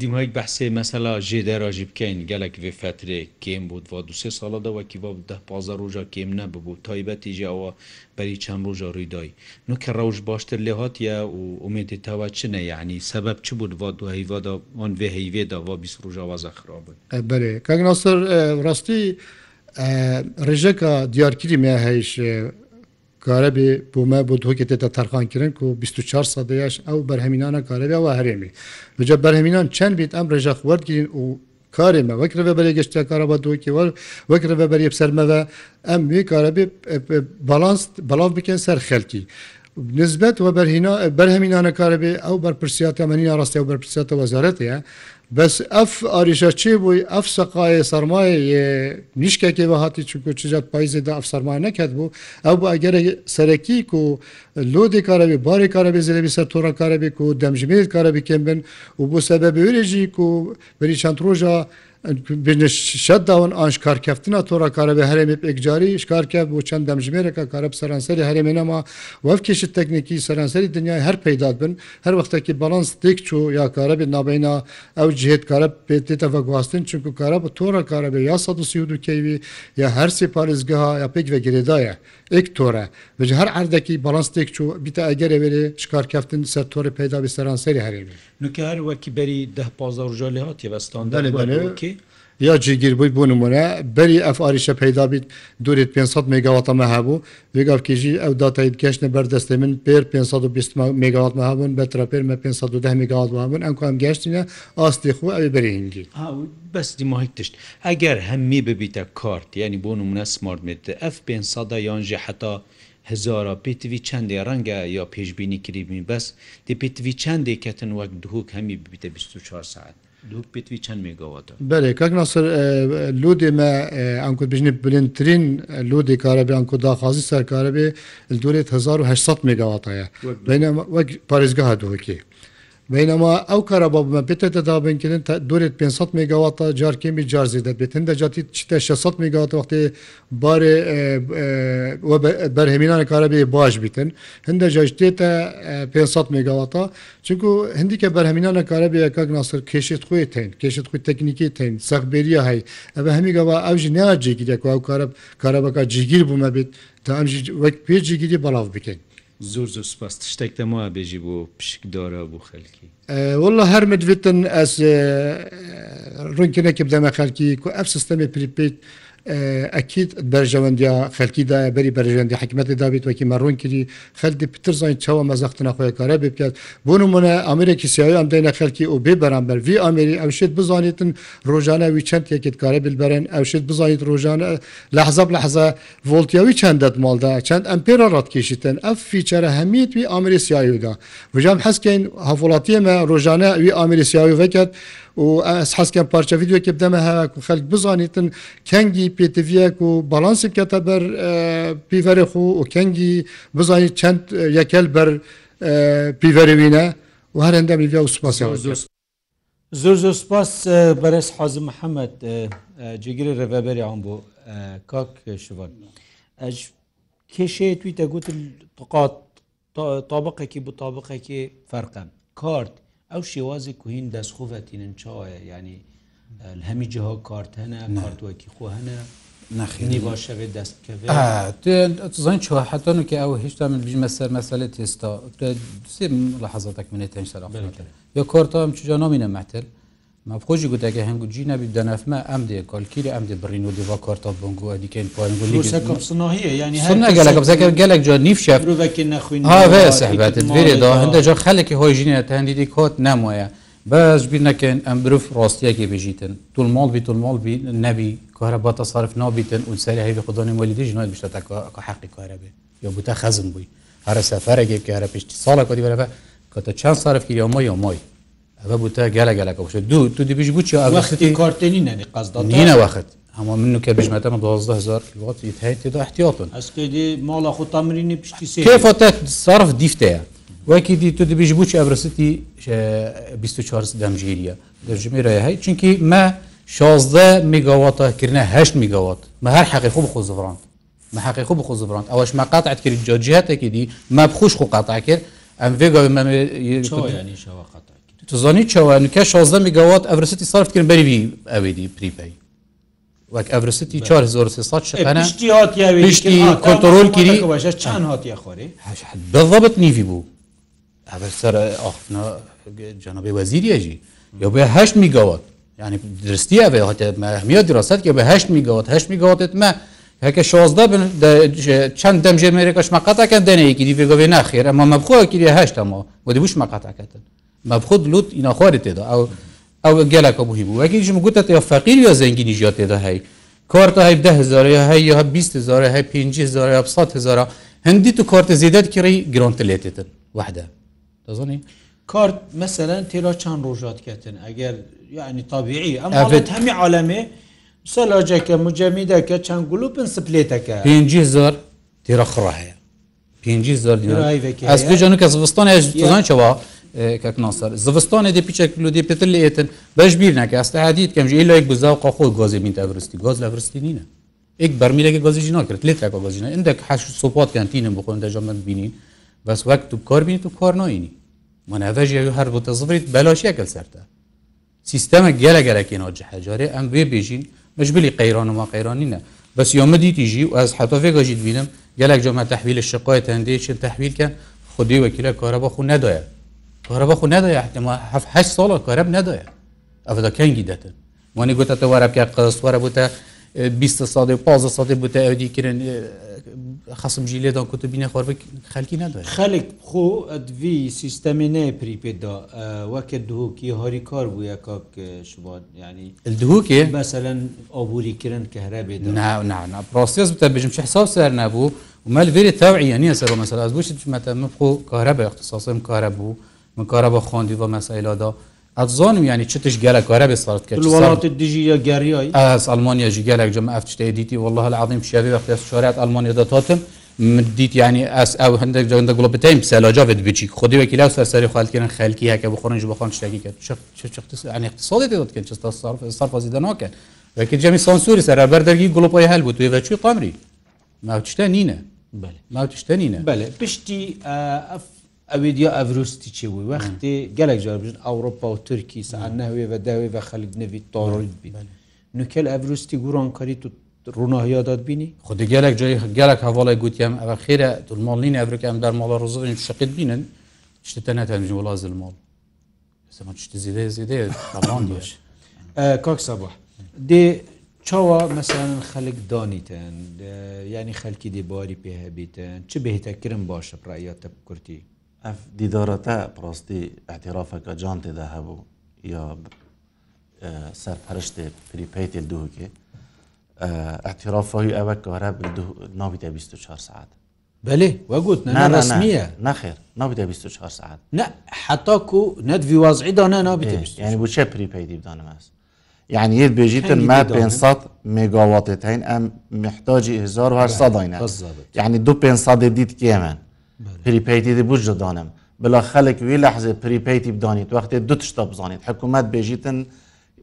دیمهیک بەحسێ مەسەلا ژێ دەراژی بکەین گەلک وێ فترێ کێم بوو و دوێ ساڵەدەوەکی با ده پازە ڕۆژە کێم نەببوو تایبەتیژی ئەوە بەری چەند ڕۆژە ڕوویدای نوکە ڕەوش باشتر لێ هااتە و ئومێتی تاوا چنە یعنی سبب چ بوو وا دو هەیوادا ئەن وێ هەیوێدا وا بیست ڕژاوازە خراپن بەێ کاگناسەر ڕاستی ڕێژەکە دیارکیری مێ هەیش کارەبێ بۆمە بۆ دۆکێت تێتە تەرخانکردن و 24 سەدەیەش ئەو بەرهەمینانە کارەبیەوە هەرێمی بجە بەرهەمینان چەند بیت ئەم ڕێژە خوردگیرین و کارێمە وەکرە بەری گەشتیا کارەوە دۆکیوە وەکرە بەری بسەرمەوە ئەم وێ کارەبێ بەڵانس بەڵاو بکەن سەر خەلکی. نسبت و بەرهینە بەرهەمینانە کارەبێ ئەو بەرپرسیاتە منینە ڕاستی و بەرپرسیاتە وەزارەتەیە بەس ئەف ئاریشە چێ بووی ئەف سەقاە سەرمایە نیشکێکی بە هاتی چکو چجات پایزیدا ئەف سەرما نەکرد بوو ئەو بۆ ئەگەر سەرەکی و لۆدی کارەبی باری کارەبی زەرەبی سەر تۆڕە کارەبی و دەمژمێت کارەبی کێم بن و بۆ سەبەبێژی و بری چەند ڕۆژە شad dawan an ji karkeftina tora karebe herêmê pêkcarî ji karkev û çend demjimêreka kareb seranserî herêmê nema wev kêşi teknikî seranserî dinyayê her peyda bin her wextekî balans têk çû ya karebê nabeyna ew cihêt kareb pêtê te vegwastin çünkü kareb tora karebe ya sadû keyvî ya her sê parêzgeha ya pêk ve girêdaye ek tore ve ji her erdekî balans têk çû bîte egerê verê ji karkeftin ser torê peyda bi seranserî herêmê Nûker wekî berî deh pazar jolê hatiye vestan derê یا جێگیر بوویت بۆ نمونە بەری ئەفاریشە پیدا بیت دوورێت 500 مگاواتەمە هەبوو وێگاکیژی ئەو دااتیت گەشتە بەردەستی من پێر 520 مگاوات هەبوون بەترە پێرمە 510 مگاوات هەبوون ئەم کوم گەشتینە ئاستی خو ئەوی بەرهنگی بەستی ماهیک تشت ئەگەر هەممی ببیتە کارت ینی بۆ نمونە سمارتێت ئەف 500 یانژێ حتا هزارا پێتوی چندێ ڕەنگە یا پێشببینی کریبین بەس دی پێتوی چندێکەتن وەک دووک هەمی ببیتە 24 ساعت دوو پێوی چەند مێگەوەتە بەێ کاک ناسەر لودێمە ئەکو بژنی بلندترین لودی کارەبێ ئەکو داخوازی سەرکارەبێ دورێت 1600 مێگاواتەیە وەک پارێزگە هەدووەکی بینما ئەو کارەبا بمە بێتە دابنکردن دورێت 500 مگاواتە جارکێمی جارزی دەبێتن دەجاتی چتە 600 مگاوات وقتی بارێ بەرهێمینان کارەبێ باش بیتن هەندە جاشتێتە 500 مگاواتە چونکو هەندیکە بەرهەمینانە کارەبێ کاک ناسر کێشت خوێ تین کێشت خوی تەکنیکی تین سەخبێریە هەی ئەە هەمیگەوا ئەوژ نیا جێگیرێک ئەو کارە کارەبەکە جیگیر بوومە بێت تا ئەمژ وەک پێجیگیری بەڵاو بکەین زۆر زۆر سپاس شتێکتە ما بێژی بۆ پشک دارا بوو خەلکی والله هەرمەویتن ئەس ڕوونکردێکی بدەمە خەلکی و ئەف سیستەمی پریپیت ئەکییت بەرژەوەندیا خەلکیداە بەری بەرژەندی حکمەتی دابێت وەکی مەڕوون کردی خەلدی پتر زانین چاوە مەزەختنە خۆی کارە بکات بۆ نمونە ئەمریکی سیاوی ئەم دەینە خەلکی و بێ بەرامبەر وی ئەمری ئەوشێت بزانێتن ڕۆژانە وی چەند یەکێت کارە بلبەرن ئەوشێت بزانیت ڕۆژانە لە حەزب لە حەزە ڤۆلتیاوی چەندەت ماڵدا چەند ئەمپێرە ڕاتکیشتن ئەف فیچەرە هەمیت وی ئامری سیاویدا بژام حەسکەین هەفڵاتیمە ڕۆژانە وی ئامری سیاوی وەکات و و حەسکە پارچە یددیوکە بدەمە هەیە و خەک بزانیتن کەنگی پێتڤەک و بەڵانسی کەتە بەر پیڤەرێخ و کەنگی بزانی چەند یەکەل بەر پیڤەروینە و هەرندەمی بیا و سوپاسی. زۆر زۆر سپاس بەرەس حەزم محەممەد جگیری ڕێبەری ئەم بۆ کاک شوان ئەج کێشەیە تویتە گوتم تقات تابقێکی بۆ تابقێکی فەرقەن کارت ئەو شێوازی کوهین دەستخوڤەتینن چاوایە ینی هەمی جها کارت هەنە نردوەکی خۆ هەنە نخینی باشەوێت دەستکەزان چ حتانکە ئەو هێشتا من بژمە سەر مەسەلە تێستا لە حەزاتەك منێت تەنج سەرا یا کارتا ئەم چجا نامینە مەتر مافخۆشی گوتەکە هەنگ جی نەبی دەنەفمە ئەم دێ کۆلکیری ئەم دێ بڕین و دیوا کارتە بنگو ئەدیکەین پایگەلەکە گەلێک جا نیفشەفروەکی نەخوین سەحبەتت بێدا هەندەجا خەلێکی هۆی ژینە هەندیدی کۆت نامایە بەش بیر نەکەن ئەم برف ڕاستیەکی بژیتن تول ماڵ بی تول ماڵ بی نەبی کارە باتە صرف نابیتن اونسەری هەیوی خدانی وەلیدی ژنای بشتە حقی کارە بێ یا بوتە خەزم بووی هەرە سەفەرەگێک کە هەرە پێشتی ساڵە کۆدی بەرەبە کە تا چەند صرف یا مای یا مای ئەە بوتە گەلە گەلەکە دوو تو دیبیش بچی ئەختی کارتێنی نەنی قەزدانە وخت ئەمە من کە بژمەتەمە 12000 کیلووات هیتدا احتیاتن ئەسکدی ماڵە خوتەمرینی پشتی سێفۆتە صرف دیفتەیە وەکی دی تو دیبیش بچی ئەبرستی 24 دەمژیریە دەژمێرە هەیە چونکی مە 16 میگاواتەکردە هشت میگاوات مە هەر حقی خۆ بخۆ زڕاند مە حقی خۆ بخۆ زبراند ئەوەش مەقاتعت کرد جۆجیهتێکی دی مە بخوش خۆ قاتع کرد ئەم بێگا تزانی چاوانکە 16 میگەوات ئەفرستی صرفکردن بەریوی ئەوێدی پریپی وەک ئەفرستی 4300 کۆنتۆل گیری چند هااتیا خۆری بەضبط نیوی بوو ئەسەر ئاخنا جەنەبی وەزیریەژی یا بەهشت میگەوت یعنی درستی هەهمیە دراست یا بەهشت میگەوت هەشت میگەوتت مە هەکە 16 بن چەند دەمژێ مێرەکەش مەقاتەکە دەنەیەکی دیگەوێ ناخێر ئەمە مەبخۆکی هەشتەمەوە بۆ دیبووش مەقاتەکەتن مەبخود لوت ئیناخواری تێدا ئەو ئەو گەلەکە بووی بوو وەکی ژم گوتە یا فەقیر یا زەنگینی ژات تێدا هەی کارتە هەی ده هزار هەیە 20 هزار هەی 5 هزار 100 هزار هەندی تو کارتە زیدت کڕی گرۆنتە لێتێتن وحدە دەزانی کارت مثلەن تێرا چند ڕۆژات کەتن ئەگەر یعنی تابیعی ئەم هەمی عالمێ سەلاجەکە مجەمیدەکە چەند گلوپن سپلێتەکە 5 هزار تێرە خڕ هەیە 5 هزار دیژان کەس بستان چەوە کەکناسەر زستانێ دی پیچەکلودی پتر لە ئێتن بەش بیر نکە ئەستا هادیت کەم ژی لایک بزا و قاخۆ گازی مین تەگرستی گاز لە فرستی نینە یک برمیرەگە گازیژی ناکرد لێت تاکە گازیینە ئەندێک حش سوپات کەنتینم بخۆن دەژەمە بینین بەس وەک تو کاربین تو کار نینی منەڤژی هەر بۆ تەزڕیت بەلاشیەکە سەرتە سیستەمە گەلە گەلەکە ناجه حجارێ ئەم بێ بێژین مشبلی قەیران و ما قەیرانینە بەس یۆمە دیتیژی و ئەس حتۆفێ گەژیت بینم گەلک جامە تحویل شقای تەندێ چ تحویل کە خودی وەکیلە کارە بەخو نەدایە کارەبەخ نەدایە هە ساڵە کارەب نەدایە ئەە دەکەنگی دەتن وانی گوتە وەرە پیا قسوەرە بوتە 20 ساڵی پ ساڵی بوتە ئەودی کردن خسم ژی لێدا کوتە بینە خۆ خەلکی نادوێت خەلێک خۆ ئەدوی سیستەمی نەیە پریپێدا وەکە دووکی هۆریکار بووە کاک شبات ینی دووکێ بەسەلەن ئابووریکردن کە هەرا بێت پرۆسیس بتە بژم حساب سەر نەبوو ومەل وێری تاوعی نیە سەر مەسەلاز بووشت مەتە من خۆ کارە بە اقتصاسم کارە بوو. من کارە بە خوندی بە مەسایلادا ئەزانم ینی چتش گەلە کارە بێسارت کرد وڵاتی دژی گەریایی ئەس ئەلمانیا ژ گەلێک جمە ئەفتشتی دیتی والله لە عظیم شوی وقت شارات ئەلمانیا دەتاتم دیت ینی ئەس ئەو هەندێک جگەندە گوڵ بتەیم سەلاجا بێت بچی خودی وەکی لە سەرسەری خالکردن خەلکی هەکە بخۆن ژ بخۆن شتێکی اقتصادی دەکەن چستا سەرفازی دەناکەن وەکی جەمی سانسوری سەر بەردەرگی گوڵپۆی هەل بوو توی بەچوی قامری ماوتشتە نینە ماوتشتە نینە بەێ پشتی ئەف ئەوێ دیە ئەڤروستی چی بووی وەختی گەلێک جاربژن ئەوروپا و تورکی سان نەوێ بە داوێ بە خەلک نەوی تۆڕیت بین نوکل ئەڤروستی گوڕانکاری تو ڕووناهیادات بینی خودی گەلێک جای گەلک هەواڵی گوتیم ئەوە خێرە دڵماڵین ئەفریکام دەرماڵە ڕزین شقت بینن شتە نەتەنجی وڵا زلماڵ شت زیدە زیدەیە کاک سەبح دێ چاوە مەسانن خەلک دانیتن ینی خەلکی دیباری پێهبیتن چ بهێتە کرم باشە پرایەتە کورتی ئەف دیدارەتە پڕاستی ئەتیرافەکە جان تێدا هەبوو یا سەر پەرشتێ پریپیت دووکێ ئەتیرافەوی ئەوە کارە نابیتە 24 ساعت بەێ وەگوت ڕسمیە نەخێر نابیتە 24 ساعت نه حتاکو نەتوی وازعیدانە نابیت یعنی بچە پریپیدی بدانمەست يعني يد بيجيتن ما بينصات ميجاواتتين ام محتاجي 1800 يعني دو بينصات ديت كيمن پریپیتی دی بوش دانم بلا خلک وی لحظه پریپیتی بدانید وقتی دو تشتا بزانید حکومت بیجیتن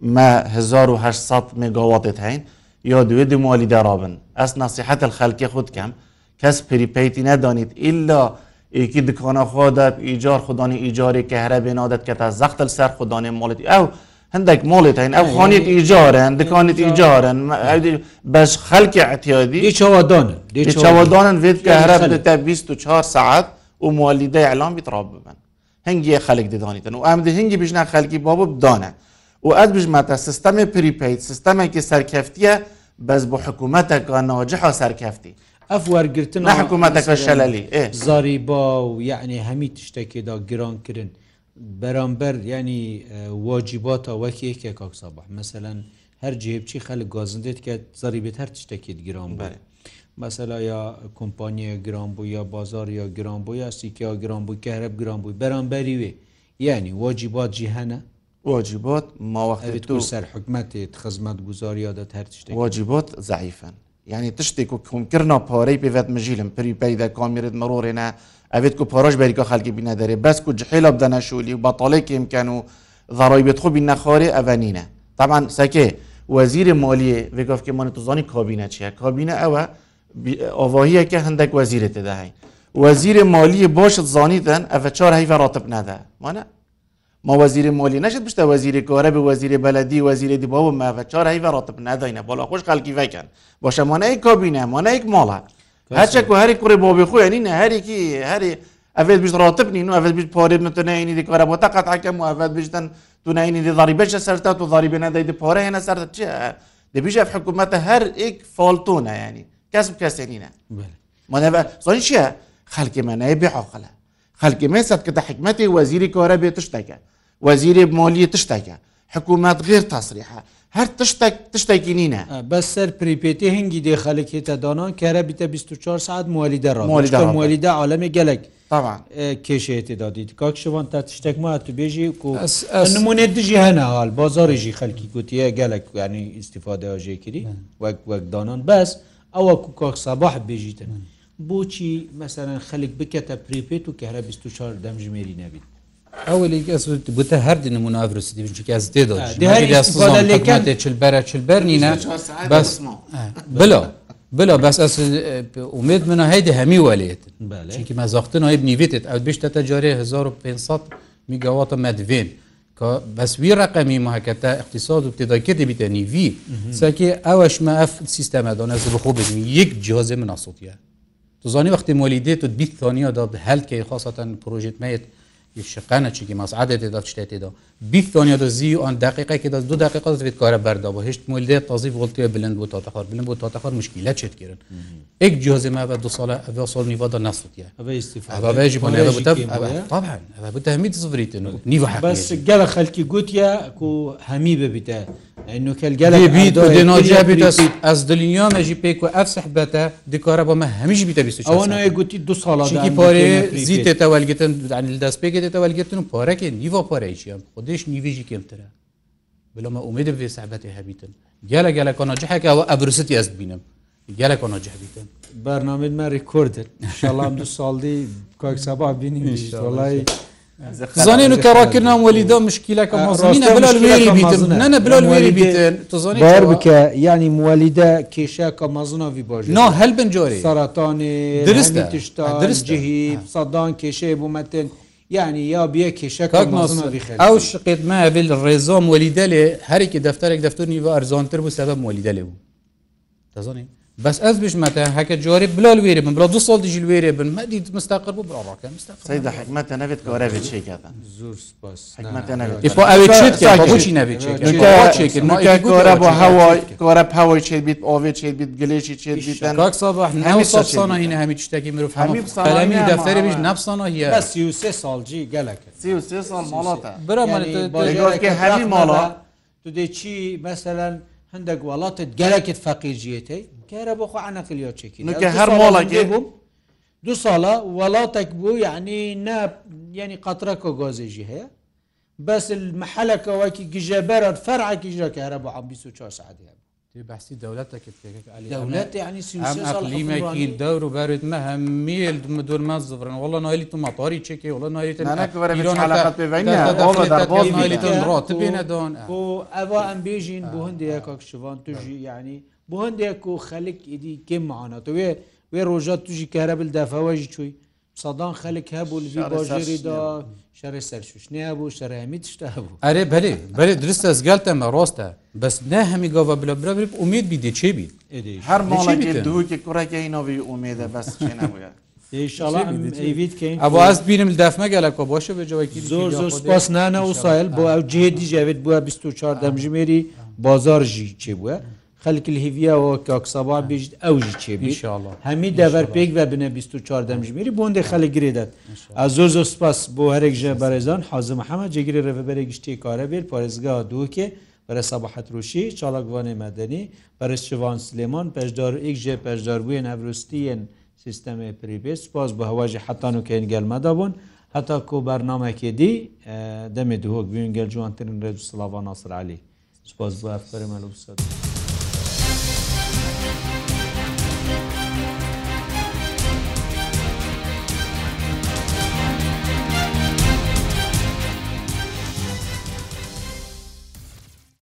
ما 1800 مگاواتت هین یا دوی دو مالی درابن از نصیحت الخلقی خود کم کس پریپیتی ندانید الا یکی دکانه خود ایجار خودانی ایجاری که هره بینادت که تا زخت سر خودانی مالت او هەندێک مۆڵێت هەین ئەو خۆنیت ئیجارن دکانیت ئیجارن بەش خەلکی ئەتیادی چاوادانن چاوادانن وێت کە هەرە دەتە 24 ساعت و موالیدە ئەلام بیتراب ببن هەنگی خەلک دەدانیتن و ئەم هەنگی بژنا خەلکی باب بدانە و ئەت بژمەتە سیستەمی پریپیت سیستەمێکی سەرکەفتیە بەس بۆ حکوومەتەکە ناجحە سەرکەفتی. ئەف وەرگتن حکوومەتەکە شەلەلی زاری با و یعنی هەمی تشتێکێدا گرانکردن. بەرامبەر ینی واجیباتە وەکیەکێک کاکسابح مثلەن هەر جێبچی خەلک گازندێت کە زەری بێت هەر تشتێکیت گران بێ مەسەلا یا کۆمپانیە گرانبوو یا بازار یا گرانبوو یا سیکیا گرانبوو کەرب گرانبوو بەرامبەری وێ یعنی واجیبات جیهەنە واجیبات ماوەخت تۆ سەر حکومەتێت خزمەت گوزاریادەت هەر تشتێک واجیبات زعیفن یعنی تشتێک و کۆمکردنا پارەی پێوێت مژیلم پری پەیدا کامیرت مەڕۆڕێنە ئەوێت کو پۆڕۆژ بەریکە خەکی بینە دەرێ بەس و جحیلە بدەنەشولی و بەتەڵێکی ئمکەن و ضڕۆی بێت خۆبی نەخۆری ئەڤەنینە تامان سەکێ وەزیری مۆلیێ ێگفتکی من توزانی کۆبینە چیە کۆبینە ئەوە ئۆڤۆهیەکە هەندێک وەزیرێت تداهین وەزیری مۆلیە بۆشت زانیتەن ئەفە چۆر هەیڤە ڕاتب نادا مانە ما وەزیری مۆلی نەشت بشتە وەزیری کۆرە بە وەزیری بەلدی وەزیری دیبەوە مەڤە چۆر هەیڤە ڕاتب ناداینە بۆڵە خۆش خەکی ڤەکەن بۆشە مۆنەیە کۆبینە مۆنەیەک مۆڵە هەچێک و هەری کوڕی بۆ بخۆێنین هەرێکی هەری ئەێت بش ڕاتبنی و ئەێت بیت پارێ متونینی دیکارە بۆ تاقات حکەم و ئەێت بشتن تونینی دیضاری بەشە سەرتا و ضاری بێنەدەی دپارە هێنە سەر چ دەبیژە حکوومەتە هەر ئێک فالتۆنە ینی کەسب کەسێنینە زۆن چیە خەکی منەیە بێحاخەلە خەکی من سەد کە حکمەتی وەزیری کارە بێ تشتەکە وەزیری مالیە تشتەکە حکوومەت غیر تاسریحە هەر تشتێک تشتێکی نینە بە سەر پریپێتی هەنگی دێخەلێکێتە دانان کەرە بیتە 24 ساعت مالیدا مالیدا عالمی گەلک کێشێتێدا دیت کاک شوان تا تشتێک ما تو بێژی و نمونێ دژی هەناال بازارێژی خەلکی گوتیە گەلک ینی استیفادەژێکری وەک وەک دانان بەس ئەوە کو کاک سەباح بێژیتن بۆچی مەسەرەن خەلک بکەتە پریپێت و کەرە 24 دەمژمێری نەبیت Evvelî ez bute her din münavrusi dibin çünkü ez dê lêken çilbere çilbernîne bes Bila Bila bes ez umêd min heydê hemî weliyetin Çünkî me zaxtin ayb nîvetit ew bişte te carê 1500 migawata medvên ka bes wî reqemî mehekete iqtisad û tedakê dibite nîvî Sekê ew eş me ev sisteme dan ez bixo bin yek cihazê min asotiye. Tu zanî wextê molîdê tu bît saniya da helkeyê xasatan projet meyet شقانە چکی مەسعادێتی دەف شتێتیدا بیکتۆنیا دەزی ئەن دقیقەیەکی دەست دو دقیقا دەبێت کارە بەردا بۆ هشت مولدێ تازی وڵتێ بلند بۆ تاتەخار بلند بۆ تاتەخار مشکیلە چێتگیرن ئێک جۆزێمە بە دو ساڵە ئەە ساڵ نیوادا نسوتە بەژیبانێ بتەمیت زفریتن نیوە گەلە خەلکی گوتیا کو هەمی ببیتە. ئەس دلیۆمەژی پێک و ئەف سەحبەتە دیکارە بۆمە هەمیش بیتە ئەوەیە گوتی دو ساڵکی پارێ زیتێتە وەلگتن دەست پێکێتێتە وەلگتن و پارەکە نیڤ پارێکیان خودش نیویژی کمترە بلمە ئومێدە بێ سەحبەتی هەبیتن گەلە گەلە کۆناجحەکەەوە ئەبرستی ئەست بینم گەلە کۆناجحبیتن بەرنامێت مە ڕیکۆردن شەڵام دو ساڵی کاک سەبا بینی وڵی. زانین و کەڕاکردنام وەلیدا مشکیلەکە نە بلوێری بیتن بار بکە ینی موالیدە کێشەکە مەزناوی باش نا هەلبن جۆری سەرانێ درستە تشتا درستجیهی سەدان کێشەیە بوومەتن. یعنی یا بە کێشەکە ئەو شقێت مابل ڕێزۆم وەلیدەلێ هەرێکی دەفتەرێک دەفتور نیوە ئەرزانتر بوو سەبە مۆلیدەلێ بوو دەزانین بەس ئەس بژمەتە هەکە جۆری بلال وێرە بن بڵ دو ساڵ دیژل وێرە بن مەدی مستاقر بۆ بڕاکە مستدا حکمەتە نەبێت گەورەێت شێکاتە زۆر گۆرە بۆ هەوای گۆرە پاوەی چێت بیت ئۆێ چێت بیت گلێکی چێت بیتسانە هینە هەمی شتێکی مرۆڤ هەمی دەفتەرە بیش نەفسانە هە سیوسێ ساڵجی گەلەکە سیوسێ ساڵ ماڵاتە برەمەکە هەمی ماڵە تو دێکی مەسەلەن هەندێک وڵاتت گەلەکت فەقیرجیەتەی کەرە بۆ خۆ عەکلیۆچێکی نکە هەر مۆڵێ بووم دو ساڵە وڵاتێک بوو یعنی نه ینی قاترەکە گۆزێژی هەیە بەس مححلەکەەوەکی گژەبەرە فەرعکی ژەکە هەرە بە 24 ساعتی هەبوو بەسی دەولەتەکەت ئەلیمێکی دەور و بەرت مە هەمیل مدورمان زبرن وڵە نایلی تو ماپاری چێکی وڵە نایێتڕاتبیێنە دۆن ئەوە ئەم بێژین بۆ هەندێک کاکشوان توژی یعنی بۆ هەندێک و خەلک ئیدی کێ معانەوێ وێ ڕۆژە توژی کارە بدافەوەژی چوی سەدان خەلک هەبوو لەبی بۆژێریدا شەڕێ سەرشوشنەیە بوو شەرهەمی تشتا هەبوو ئەرێ بەێ بەێ درستە ئەزگەلتەمە ڕۆستە بەس نە هەمی گەوە بلە برەبر ئومید بیدێ چێ بیت هەر دووکی کوڕێکی نۆوی ئومێدە بەس نەبووە. ئەواز بینم دافمەگەلەکە بۆشە بەجەوەکی زۆر زۆر سپاس نانە و سایل بۆ ئەو جێ دیژەوێت بووە 24 دەمژمێری بازار ژی چێ بووە خەلکی هیڤیەوە کاکسەبا بیشت ئەوژی چێبی هەمی دەبەر پێک بە بنە 24 دەمژمیری بۆندێ خەلک گرێدات ئەزۆ زۆ سپاس بۆ هەرێک ژە بەرێزان حەزم حەمە جێگیری ڕێبەرێک گشتی کارە بێت پارێزگا دووکێ بەرە سەبحەت روشی چاڵکوانێ مەدەنی بەرزشوان سلێمان پێشدار ئیک ژێ پێشدار بووە ئەڤروستیەن سیستەمی پریبێ سپاس بە هەواژی حتان و کەین گەلمەدا بوون هەتا کۆ بەرنمەکێ دی دەمێ دوهۆک بوین گەل جوانترین ڕێ سلاوان ناسرعالی سپاس بە فەرمەلوسەدا.